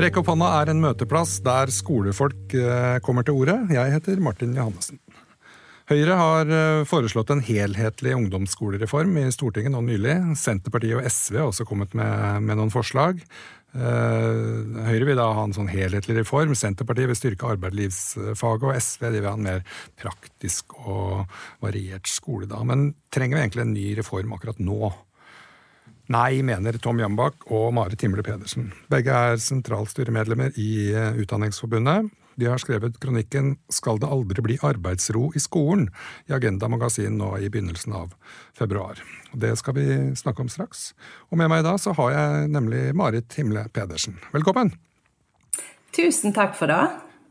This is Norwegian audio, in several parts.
Rekk opp hånda er en møteplass der skolefolk eh, kommer til orde. Jeg heter Martin Johannessen. Høyre har eh, foreslått en helhetlig ungdomsskolereform i Stortinget nå nylig. Senterpartiet og SV har også kommet med, med noen forslag. Eh, Høyre vil da ha en sånn helhetlig reform. Senterpartiet vil styrke arbeidslivsfaget, og SV vil ha en mer praktisk og variert skole. da. Men trenger vi egentlig en ny reform akkurat nå? Nei, mener Tom Jambak og Marit Himle Pedersen. Begge er sentralstyremedlemmer i eh, Utdanningsforbundet. De har skrevet kronikken 'Skal det aldri bli arbeidsro i skolen?' i Agenda Magasin nå i begynnelsen av februar. Det skal vi snakke om straks. Og med meg i dag så har jeg nemlig Marit Himle Pedersen. Velkommen! Tusen takk for det.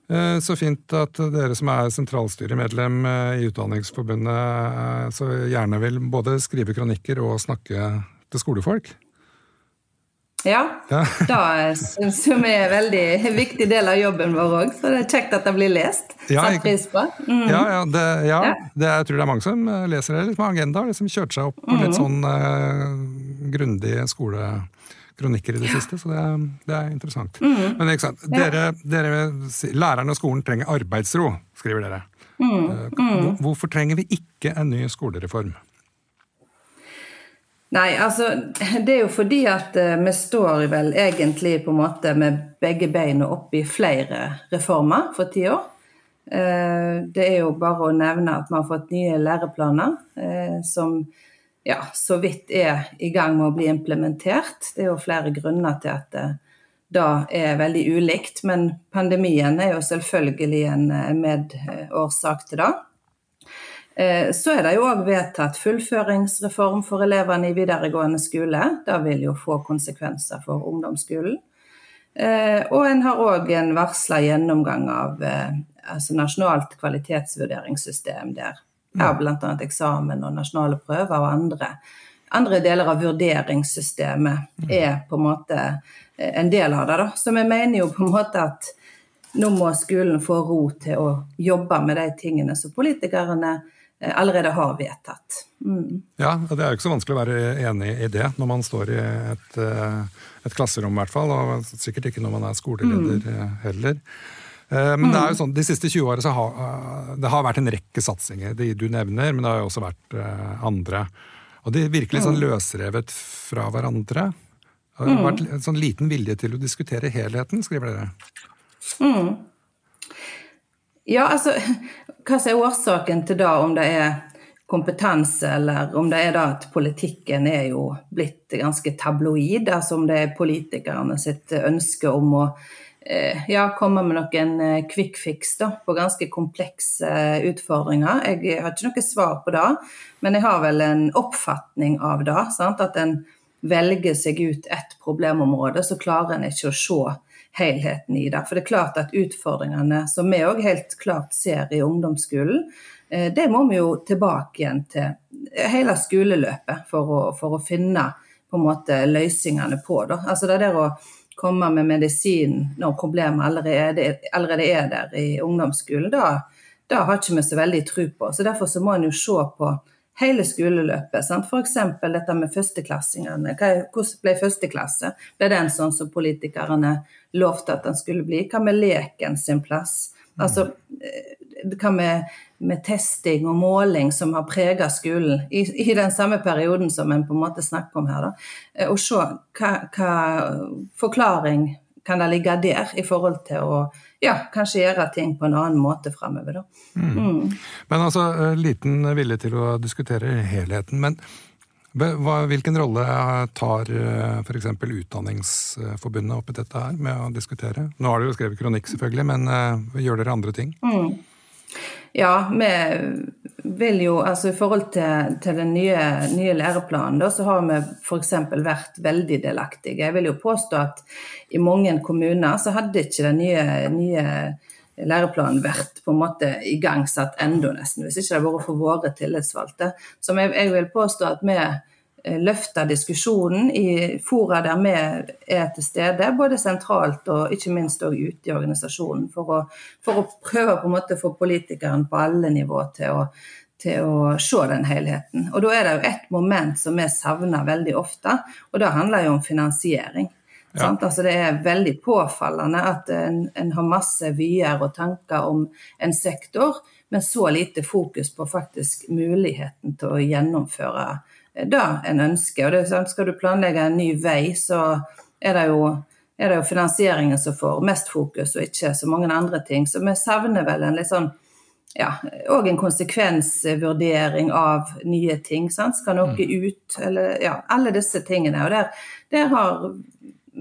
Eh, så fint at dere som er sentralstyremedlem eh, i Utdanningsforbundet så gjerne vil både skrive kronikker og snakke til skolefolk? Ja, ja. det syns vi er en veldig viktig del av jobben vår òg. Så det er kjekt at det blir lest. Ja, Satt pris på. Mm. Ja, ja, det, ja det, jeg tror det er mange som leser det litt med agenda. Liksom kjørt seg opp på litt mm. sånn uh, grundige skolekronikker i det siste, så det, det er interessant. Mm. Men ikke sant, dere, dere, lærerne og skolen trenger arbeidsro, skriver dere. Mm. Uh, hvorfor trenger vi ikke en ny skolereform? Nei, altså det er jo fordi at uh, vi står vel egentlig på en måte med begge beina opp i flere reformer for tida. Uh, det er jo bare å nevne at vi har fått nye læreplaner uh, som ja, så vidt er i gang med å bli implementert. Det er jo flere grunner til at det da er veldig ulikt, men pandemien er jo selvfølgelig en medårsak til det. Eh, så er det jo òg vedtatt fullføringsreform for elevene i videregående skole. Det vil jo få konsekvenser for ungdomsskolen. Eh, og en har òg en varsla gjennomgang av eh, altså nasjonalt kvalitetsvurderingssystem der Her bl.a. eksamen og nasjonale prøver og andre, andre deler av vurderingssystemet mm. er på en måte en del av det. da. Så vi mener jo på en måte at nå må skolen få ro til å jobbe med de tingene som politikerne allerede har vedtatt. Mm. Ja, Det er jo ikke så vanskelig å være enig i det når man står i et, eh, et klasserom, i hvert fall. Og sikkert ikke når man er skoleleder mm. Eh, heller. Men det er jo mm. sånn, de siste 20 årene har det har vært en rekke satsinger. De du nevner, men det har jo også vært andre. Og de er virkelig sånn mm. løsrevet fra hverandre. Det har vært en sånn liten vilje til å diskutere helheten, skriver dere. Mm. Ja, altså hva som er årsaken til det, om det er kompetanse, eller om det er da at politikken er jo blitt ganske tabloid, altså om det er politikerne sitt ønske om å eh, ja, komme med noen eh, quick fix da, på ganske komplekse utfordringer. Jeg har ikke noe svar på det, men jeg har vel en oppfatning av det. Sant? At en velger seg ut ett problemområde, så klarer en ikke å se helheten i det. For det er klart at utfordringene som vi òg helt klart ser i ungdomsskolen, eh, det må vi jo tilbake igjen til hele skoleløpet for å, for å finne på en måte løsningene på. Da. Altså det der å komme med medisin når problemet allerede, allerede er der i ungdomsskolen, da, da har ikke vi så veldig tro på. Så Derfor så må en jo se på hele skoleløpet. F.eks. dette med førsteklassingene. Hvordan ble førsteklasse? Ble den sånn som politikerne lovte at den skulle bli? Hva med leken sin plass? Altså, eh, hva med, med testing og måling som har preget skolen i, i, den samme perioden som en på en måte snakker om her? Da. Eh, og se hva, hva forklaring kan det ligge der i forhold til å ja, kanskje gjøre ting på en annen måte framover. Mm. Mm. Men altså, eh, liten vilje til å diskutere helheten. Men hvilken rolle tar eh, f.eks. Utdanningsforbundet oppi dette her med å diskutere? Nå har dere jo skrevet kronikk, selvfølgelig, men gjør dere andre ting? Mm. Ja, vi vil jo, altså i forhold til, til den nye, nye læreplanen, da, så har vi f.eks. vært veldig delaktige. Jeg vil jo påstå at i mange kommuner så hadde ikke den nye, nye læreplanen vært på en måte igangsatt enda nesten, hvis ikke det hadde vært for våre tillitsvalgte. Så jeg, jeg vil påstå at vi Eh, løfte diskusjonen i fora der vi er til stede, både sentralt og ikke minst også ute i organisasjonen, for å, for å prøve på en måte å få politikeren på alle nivå til å, til å se den helheten. Og Da er det jo ett moment som vi savner veldig ofte, og det handler jo om finansiering. Ja. Altså det er veldig påfallende at en, en har masse vyer og tanker om en sektor, men så lite fokus på faktisk muligheten til å gjennomføre det en ønsker. Og det, skal du planlegge en ny vei, så er det jo er det jo finansieringen som får mest fokus, og ikke så mange andre ting. Så vi savner vel en litt sånn ja, og en konsekvensvurdering av nye ting. Sant? Skal noe mm. ut? Eller ja, alle disse tingene. Og der, der har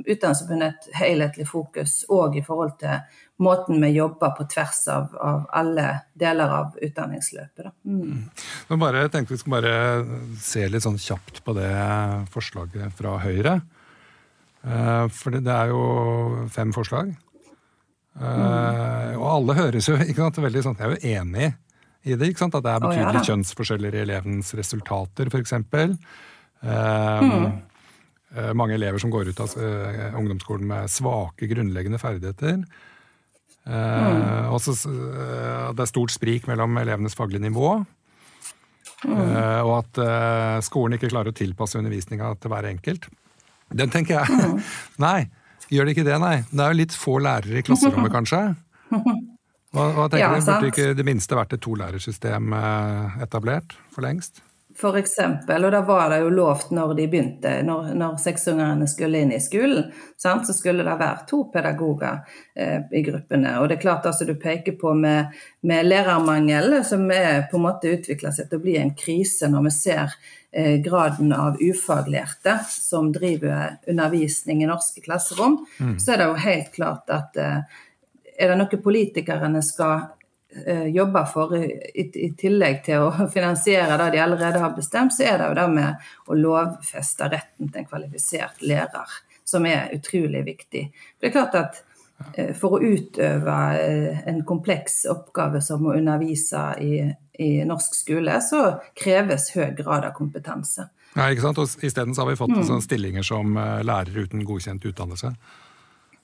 Utdanningsforbundet et helhetlig fokus òg i forhold til måten vi jobber på tvers av, av alle deler av utdanningsløpet. Mm. Mm. Bare, jeg tenkte vi skulle bare se litt sånn kjapt på det forslaget fra Høyre. Eh, for det er jo fem forslag. Uh, og alle høres jo ikke sant, veldig sånn, Jeg er jo enig i det. ikke sant, At det er betydelige oh, ja, kjønnsforskjeller i elevens resultater, f.eks. Uh, mm. Uh, mange elever som går ut av uh, ungdomsskolen med svake grunnleggende ferdigheter. Mm. Også, det er stort sprik mellom elevenes faglige nivå. Mm. og at skolen ikke klarer å tilpasse undervisninga til hver enkelt. Den tenker jeg mm. Nei, Gjør det ikke det, nei? Det er jo litt få lærere i klasserommet, kanskje? Hva, hva tenker ja, du? Burde ikke det minste vært et tolærersystem eh, etablert for lengst? For eksempel, og da var det jo lovt når de begynte, når, når seksungerne skulle inn i skolen, sant, så skulle det være to pedagoger eh, i gruppene. Og det er klart altså du peker på med, med lærermangel, som er på en måte utvikla seg til å bli en krise når vi ser Eh, graden av ufaglærte som driver undervisning i norske klasserom, mm. så er det jo helt klart at eh, er det noe politikerne skal eh, jobbe for, i, i, tillegg til å finansiere det de allerede har bestemt, så er det jo det med å lovfeste retten til en kvalifisert lærer, som er utrolig viktig. Det er klart at for å utøve en kompleks oppgave som å undervise i i norsk skole, så kreves høy grad av kompetanse. Ja, ikke sant? Og Isteden har vi fått mm. sånne stillinger som eh, lærer uten godkjent utdannelse.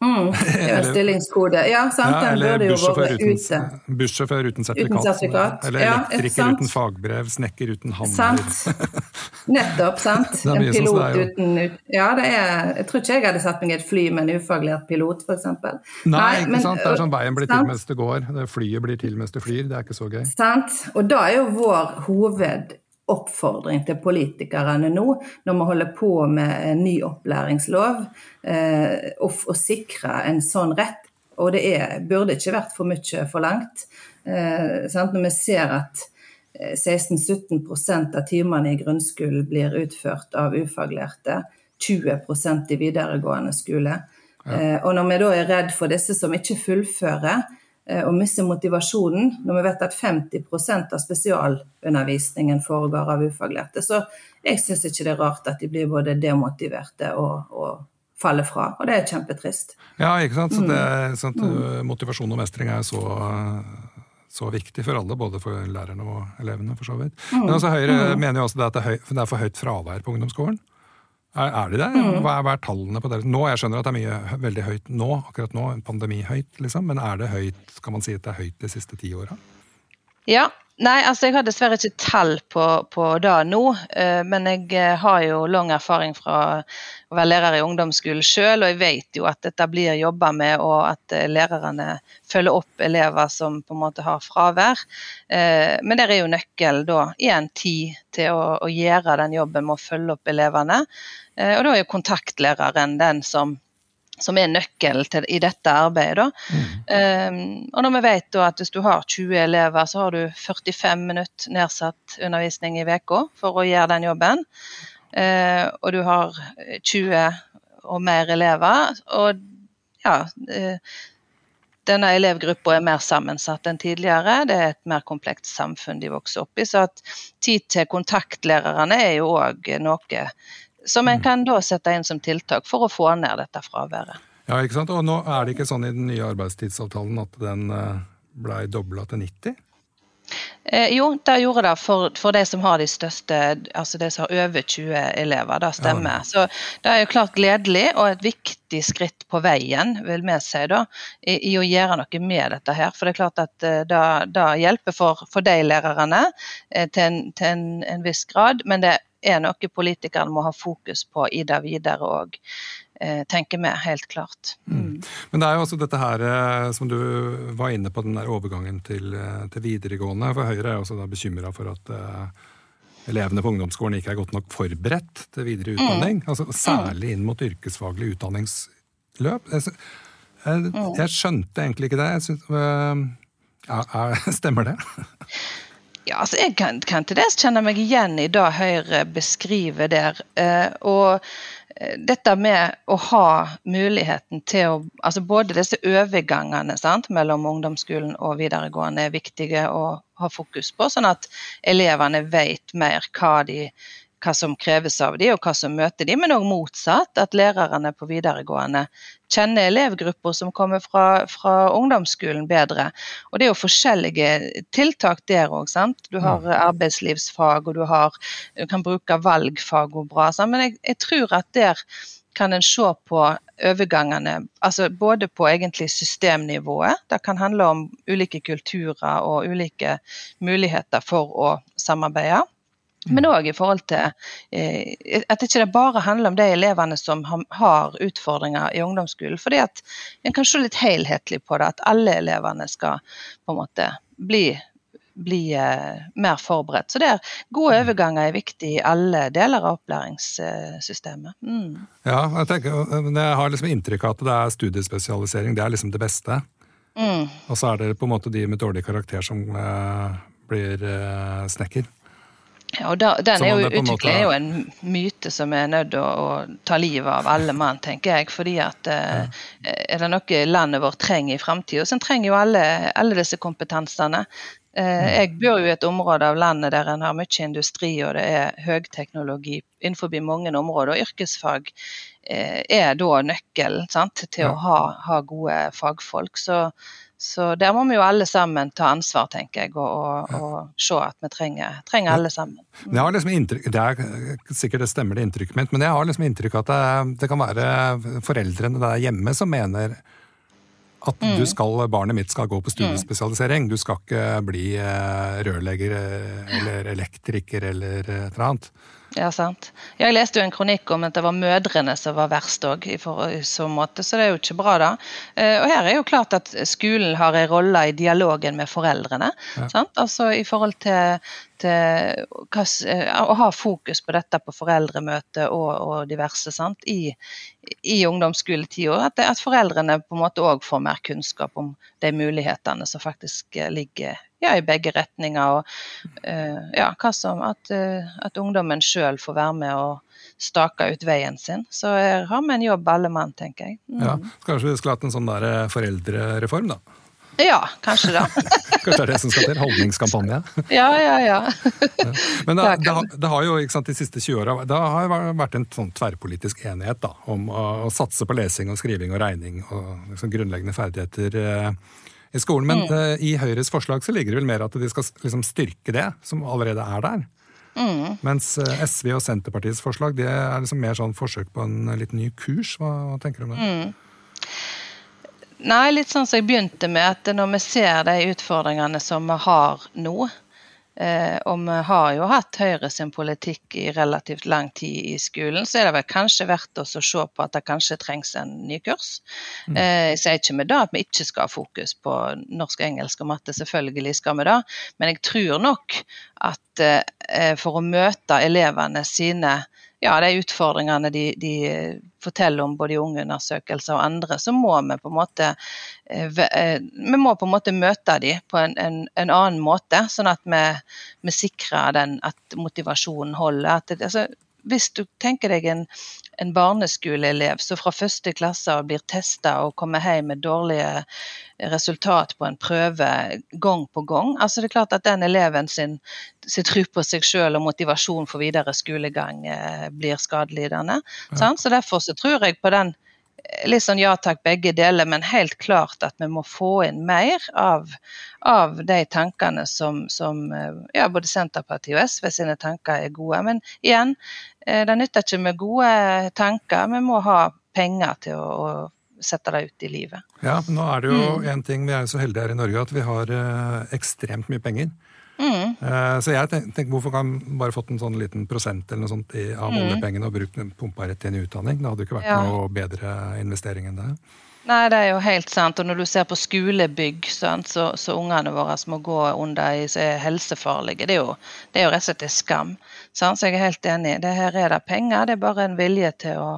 Mm, stillingskode. Ja, sant, ja, eller bussjåfør uten. Bussjåfør uten sertifikat. Uten sertifikat. Eller elektriker ja, uten fagbrev, snekker uten hammer. Sant. Nettopp, sant. En pilot er, uten Ja, det er Jeg tror ikke jeg hadde satt meg i et fly med en ufaglært pilot, f.eks. Nei, Nei, ikke men, sant. Det er sånn veien blir sant? til mens det går. Det flyet blir til mens det flyr. Det er ikke så gøy. Sant. Og da er jo vår hoved oppfordring til politikerne nå, når vi holder på med en ny opplæringslov, eh, å, å sikre en sånn rett. Og det er, burde ikke vært for mye forlangt. Eh, når vi ser at 16-17 eh, av timene i grunnskolen blir utført av ufaglærte, 20% i videregående skole. Ja. Eh, og når vi da er redd for disse som ikke fullfører, og eh, mister motivasjonen, når vi vet at 50% av spesialundervisningen foregår av ufaglærte. Så jeg syns ikke det er rart at de blir både demotiverte og, og faller fra, og det er kjempetrist. Ja, ikke sant. Så det, sant? motivasjon og mestring er så, så viktig for alle, både for lærerne og elevene, for så vidt. Men altså, Høyre mm. mener jo også at det er, det er for høyt fravær på ungdomsskolen. Er, er de det? Mm. Hva, er, hva, er, tallene på det? Nå, Jeg skjønner at det er mye veldig høyt nå, akkurat nå, pandemihøyt, liksom, men er det høyt, kan man si at det er høyt de siste ti åra? Ja, nei, altså jeg har dessverre ikke tall på, på det nå, eh, men jeg eh, har jo lang erfaring fra å være lærer i ungdomsskolen sjøl, og jeg vet jo at dette blir jobba med, og at eh, lærerne følger opp elever som på en måte har fravær. Men der er jo nøkkel da i en tid til å, å gjøre den jobben med å følge opp elevene. Og da er jo kontaktlæreren den som, som er nøkkelen til, i dette arbeidet. Mm. Um, og når vi vet at hvis du har 20 elever, så har du 45 minutter nedsatt undervisning i uka for å gjøre den jobben. Uh, og du har 20 og mer elever. Og ja uh, denne elevgruppa er mer sammensatt enn tidligere. Det er et mer komplekst samfunn de vokser opp i. Så at tid til kontaktlærerne er jo òg noe som en mm. kan da sette inn som tiltak for å få ned dette fraværet. Ja, ikke sant? Og nå er det ikke sånn i den nye arbeidstidsavtalen at den eh, blei dobla til 90? Eh, jo, det gjorde det for, for, de som har de største, altså de som har over 20 elever. Det stemmer. Ja. Så det er jo klart gledelig og et viktig skritt på veien, vil vi si, da, i, i, å gjøre noe med dette her. For det er klart at eh, det, det hjelper for, for de lærerne eh, til, en, til en, en, viss grad, men det er noe politikerne må ha fokus på i det videre òg. tenker vi, helt klart. Mm. Men det er jo også dette her som du var inne på, den der overgangen til, til videregående. For Høyre er også da bekymra for at elevene på ungdomsskolen ikke er godt nok forberedt til videre utdanning. Mm. Altså, særlig inn mot yrkesfaglig utdanningsløp. Jeg, jeg, jeg skjønte egentlig ikke det. Synes, øh, ja, stemmer det? Ja, altså Jeg kan, kan til dels kjenne meg igjen i det Høyre beskriver der. Eh, og eh, dette med å ha muligheten til å altså Både disse overgangene mellom ungdomsskolen og videregående er viktige å ha fokus på, sånn at elevene vet mer hva de hva som kreves av dem og hva som møter dem, men òg motsatt. At lærerne på videregående kjenner elevgrupper som kommer fra, fra, ungdomsskolen bedre. Og det er jo forskjellige tiltak der òg. Du har mm. arbeidslivsfag, og du, har, du kan bruke valgfag og bra. Sant? Men jeg, jeg tror at der kan en se på overgangene, altså både på egentlig systemnivået. Det kan handle om ulike kulturer og ulike muligheter for å samarbeide. Men òg i forhold til eh, at ikke det bare handler om de elevene som har utfordringer i ungdomsskolen. fordi at en kan se litt helhetlig på det, at alle elevene skal på en måte bli, bli eh, mer forberedt. Så det er gode mm. overganger er viktig i alle deler av opplæringssystemet. Mm. Ja, jeg, tenker, jeg har liksom inntrykk av at det er studiespesialisering, det er liksom det beste. Mm. Og så er det på en måte de med dårlig karakter som eh, blir eh, snekker. Ja, og da, den er jo, Utvikling er jo en myte som er nødt til å, å, ta livet av alle mann, tenker jeg. fordi at eh, Er det noe landet vårt trenger i framtida, så trenger jo alle, alle disse kompetansene. Eh, jeg bor jo i et område av landet der en har mye industri og det er høyteknologi innenfor mange områder. og Yrkesfag eh, er da nøkkelen til å ha, ha, gode fagfolk. Så så der må vi jo alle sammen ta ansvar, tenker jeg, og, og, og se at vi trenger, trenger alle sammen. Mm. Liksom inntrykk, det er sikkert det stemmer det inntrykket mitt, men jeg har liksom inntrykk av at det, det kan være foreldrene der hjemme som mener at mm. du skal, barnet mitt skal gå på studiespesialisering. Du skal ikke bli eh, rørlegger eh, eller elektriker eller et eller annet. Ja, sant. Jeg leste jo en kronikk om at det var mødrene som var verst òg, i, så måte, så det er jo ikke bra, da. Eh, og her er jo klart at skolen har en rolle i dialogen med foreldrene. Ja. Altså i forhold til, til eh, å ha fokus på dette på foreldremøte og, og diverse sant? i, i ungdomsskoletida. At, at, foreldrene på en måte òg får mer kunnskap om de mulighetene som faktisk eh, ligger ja, i begge retninger. Og uh, ja, som, at, at, ungdommen sjøl får være med og stake ut veien sin. Så her har vi en jobb alle mann, tenker jeg. Mm. Ja, Kanskje vi skulle hatt en sånn der eh, foreldrereform, da? Ja, kanskje da. kanskje det er det som skal til? Holdningskampanje? ja, ja, ja. Men det, det, har, det, har jo sant, de siste 20 åra vært en sånn tverrpolitisk enighet da, om å, å, satse på lesing og skriving og regning og liksom, grunnleggende ferdigheter. Eh, i skolen. Men mm. uh, i Høyres forslag så ligger det vel mer at de skal liksom, styrke det som allerede er der. Mm. Mens uh, SV og Senterpartiets forslag det er liksom mer sånn forsøk på en litt ny kurs. Hva, hva tenker du om det? Mm. Nei, litt sånn som jeg begynte med, at når vi ser de utfordringene som vi har nå, Eh, og vi har jo hatt Høyre sin politikk i relativt lang tid i skolen, så er det vel kanskje verdt oss å se på at det kanskje trengs en ny kurs. Mm. Eh, jeg sier ikke med det at vi ikke skal ha fokus på norsk, engelsk og matte, selvfølgelig skal vi det, men jeg tror nok at eh, for å møte elevene sine ja, de utfordringene de, de, forteller om både i ungeundersøkelser og andre, så må vi på en måte eh, eh, må på en måte møte dem på en, en, en annen måte, sånn at vi, vi sikrer den, at motivasjonen holder. At det, altså, hvis du tenker deg en, en barneskoleelev som fra første klasse blir testa og kommer hjem med dårlige resultat på en prøve gang på gang, altså det er klart at den eleven sin, sin tro på seg selv og motivasjon for videre skolegang eh, blir skadelidende. Ja. Så derfor så tror jeg på den litt sånn ja takk, begge deler, men helt klart at vi må få inn mer av, av de tankene som, som, eh, ja, både Senterpartiet og SV sine tanker er gode. Men igjen, eh, det nytter ikke med gode tanker. Vi må ha penger til å, å sette det ut i livet. Ja, men nå er det jo mm. en ting, Vi er jo så heldige her i Norge at vi har eh, ekstremt mye penger. Mm. Eh, så jeg tenker, tenk, hvorfor kan man bare fått en sånn liten prosent eller noe sånt i, av mm. oljepengene og brukt pumpa rett inn i utdanning? Det hadde jo ikke vært ja. noe bedre investering enn det. Nei, det er jo helt sant. Og når du ser på skolebygg, sant, så, så ungene våre må gå under i som er helsefarlige, det er, jo, det er jo rett og slett skam. Sant? Så jeg er helt enig. Det her er det penger, det er bare en vilje til å,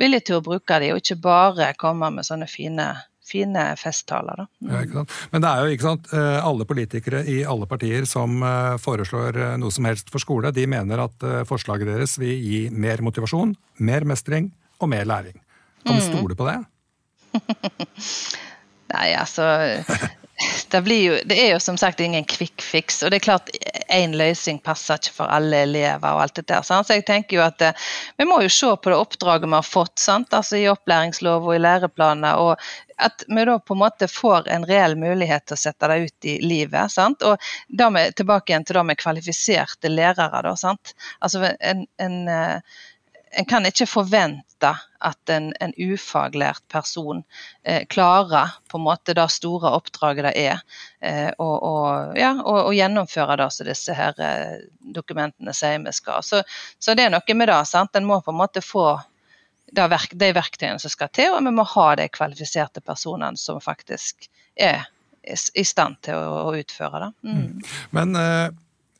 vilje til å bruke dem, og ikke bare komme med sånne fine fine festtaler. Da. Mm. Ja? Men det er jo ikke sant, eh, alle politikere i alle partier som eh, foreslår eh, noe som helst for skole, de mener at forslaget deres vil gi mer motivasjon, mer mestring og mer læring. Kan du mm. stole på det? Nei, altså det, jo, det, er jo som sagt ingen quick fix. Og det er klart én løsning passer ikke for alle elever. og alt det der, sant? Så jeg tenker jo at eh, Vi må jo se på det oppdraget vi har fått sant? Altså i opplæringslov og i læreplaner. og At vi da på en måte får en reell mulighet til å sette det ut i livet. Sant? Og da med, tilbake igjen til det med kvalifiserte lærere. Da, sant? Altså en, en eh, en kan ikke forvente at en, en ufaglært person eh, klarer på en måte det store oppdraget det er, eh, og, og, ja, og, og, gjennomføre det som disse her eh, dokumentene sier vi skal. Så, så, det er noe med det. sant? En må på en måte få det verk, de verktøyene som skal til, og vi må ha de kvalifiserte personene som faktisk er i stand til å, å utføre det. Mm. mm. Men Eh,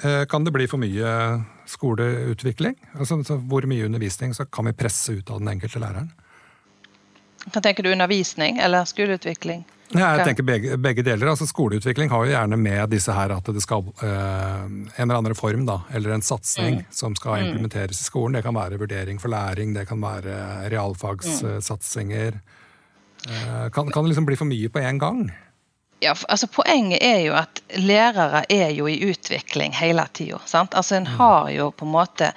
kan det bli for mye skoleutvikling? Altså, hvor mye undervisning så kan vi presse ut av den enkelte læreren? Hva tenker du undervisning eller skoleutvikling? Ja, jeg tenker begge, begge, deler. Altså Skoleutvikling har jo gjerne med disse her at det skal eh, en eller annen reform, da, eller en satsing mm. som skal mm. implementeres i skolen. Det kan være vurdering for læring, det kan være realfagssatsinger. Mm. kan, kan det liksom bli for mye på en gang? Ja, altså Poenget er jo at lærere er jo i utvikling hele tida. Altså en mm. har jo på en måte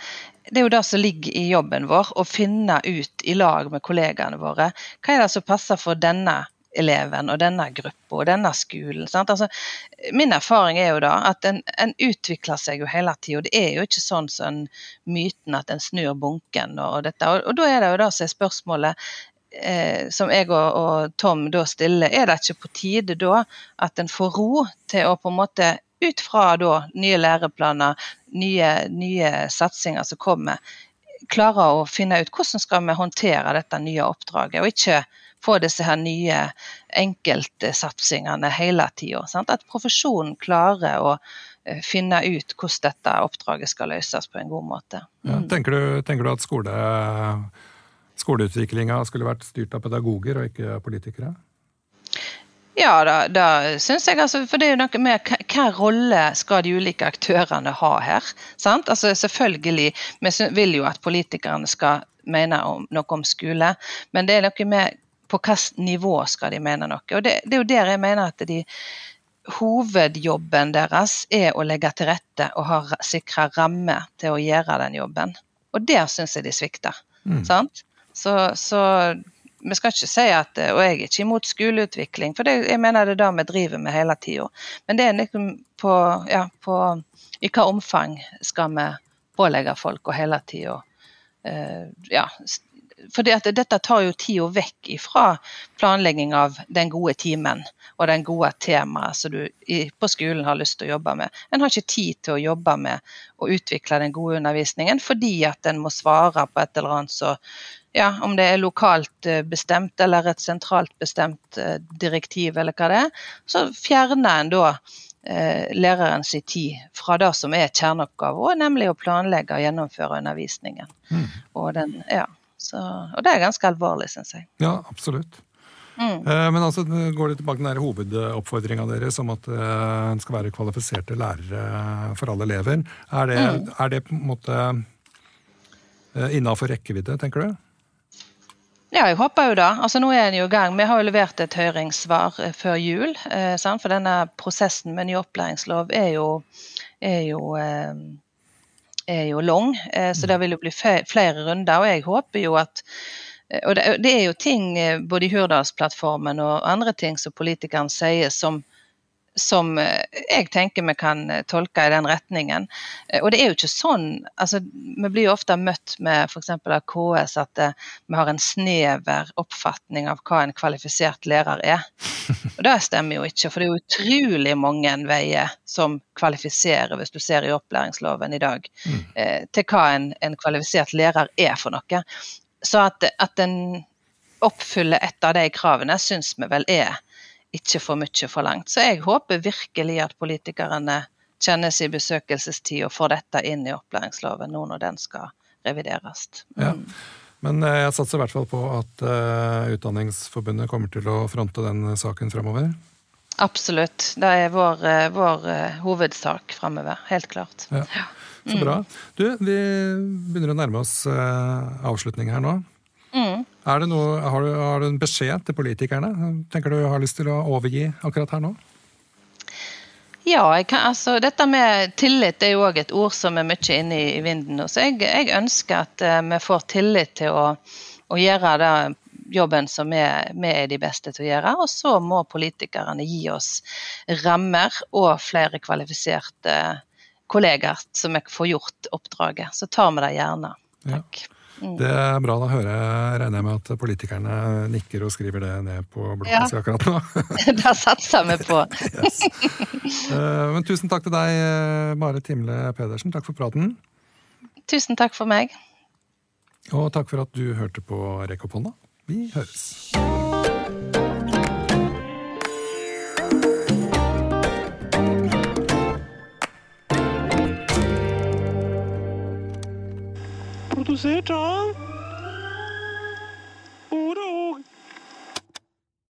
det er jo det som ligger i jobben vår, å finne ut i lag med kollegaene våre hva er det som passer for denne eleven og denne gruppa og denne skolen. Altså, min erfaring er jo da at en, en utvikler seg jo hele tida. Det er jo ikke sånn som myten at en snur bunken og dette. Og, og da er det jo det som er spørsmålet eh, som jeg og, og, Tom da stiller, er det ikke på tide da at en får ro til å på en måte ut fra da nye læreplaner, nye, nye satsinger som kommer, klare å finne ut hvordan skal vi håndtere dette nye oppdraget, og ikke få disse her nye enkeltsatsingene hele tida. At profesjonen klarer å eh, finne ut hvordan dette oppdraget skal løses på en god måte. Ja, tenker, du, tenker, du, at skole skoleutviklinga skulle vært styrt av pedagoger og ikke politikere? Ja, da, da syns jeg. Altså, for det er jo noe med hva rolle skal de ulike aktørene ha her? Sant? Altså, selvfølgelig, Vi vil jo at politikerne skal mene om, noe om skole, men det er noe med på hvilket nivå skal de mene noe. Og det, det er jo der jeg mener at de hovedjobben deres er å legge til rette og ha sikra rammer til å gjøre den jobben. Og der syns jeg de svikter. Mm. Sant? Så, så vi skal ikke si at Og jeg er ikke imot skoleutvikling, for det, jeg mener det er det vi driver med hele tida. Men det er liksom på, ja, på I hva omfang skal vi pålegge folk å hele tida uh, ja, fordi at dette tar jo tida vekk ifra planlegging av den gode timen og den gode temaet som du på skolen har lyst til å jobbe med. En har ikke tid til å jobbe med å utvikle den gode undervisningen fordi at en må svare på et eller annet så ja, om det er lokalt eh, bestemt eller et sentralt bestemt eh, direktiv eller hva det er, så fjerner en da eh, sin tid fra det som er kjerneoppgave, nemlig å planlegge og gjennomføre undervisningen. Mm. Og, den, ja, så, og, det er ganske alvorlig, syns jeg. Ja, absolutt. Mm. Men altså, går det tilbake til den hovedoppfordringa deres om at en skal være kvalifiserte lærere for alle elever. Er det, mm. er det på en måte innafor rekkevidde, tenker du? Ja, jeg håper jo det. Altså Nå er en jo i gang. Vi har jo levert et høringssvar eh, før jul. Eh, for denne prosessen med ny opplæringslov er jo, er jo, eh, er jo lang. Eh, så det vil jo bli flere runder. Og jeg håper jo at eh, Og det, det, er jo ting eh, både i Hurdalsplattformen og andre ting som politikerne sier som som jeg tenker vi kan tolke i den retningen. Og det er jo ikke sånn altså Vi blir jo ofte møtt med f.eks. av KS at vi har en snever oppfatning av hva en kvalifisert lærer er. Og det stemmer jo ikke, for det er jo utrolig mange veier som kvalifiserer, hvis du ser i opplæringsloven i dag, mm. til hva en, en kvalifisert lærer er for noe. Så at, at en oppfyller et av de kravene, syns vi vel er ikke for mye forlangt. Så jeg håper virkelig at politikerne kjenner sin besøkelsestid og får dette inn i opplæringsloven nå når den skal revideres. Mm. Ja. Men eh, jeg satser i hvert fall på at uh, Utdanningsforbundet kommer til å fronte den saken fremover. Absolutt. Det er vår, uh, vår hovedsak fremover. Helt klart. Ja. Ja. Så bra. Du, vi begynner å nærme oss avslutning her nå. Mm. Noe, har, du, har, du, en beskjed til politikerne? Tenker du har lyst til å overgi akkurat her nå? Ja, kan, altså, dette med tillit er jo òg et ord som er mye inne i, i vinden. Så jeg, jeg, ønsker at uh, vi får tillit til å, å gjøre det jobben som vi, vi, er de beste til å gjøre. Og så må politikerne gi oss rammer og flere kvalifiserte kollegaer som jeg får gjort oppdraget. Så tar vi det gjerne. Takk. Ja. Mm. Det er bra å høre. Regner jeg med at politikerne nikker og skriver det ned på blokka si akkurat nå. da satser vi på. yes. Eh, men tusen takk til deg, Mare Marit Timle Pedersen. Takk for praten. Tusen takk for meg. Og takk for at du hørte på Rekk opp hånda. Vi høres. Produsert av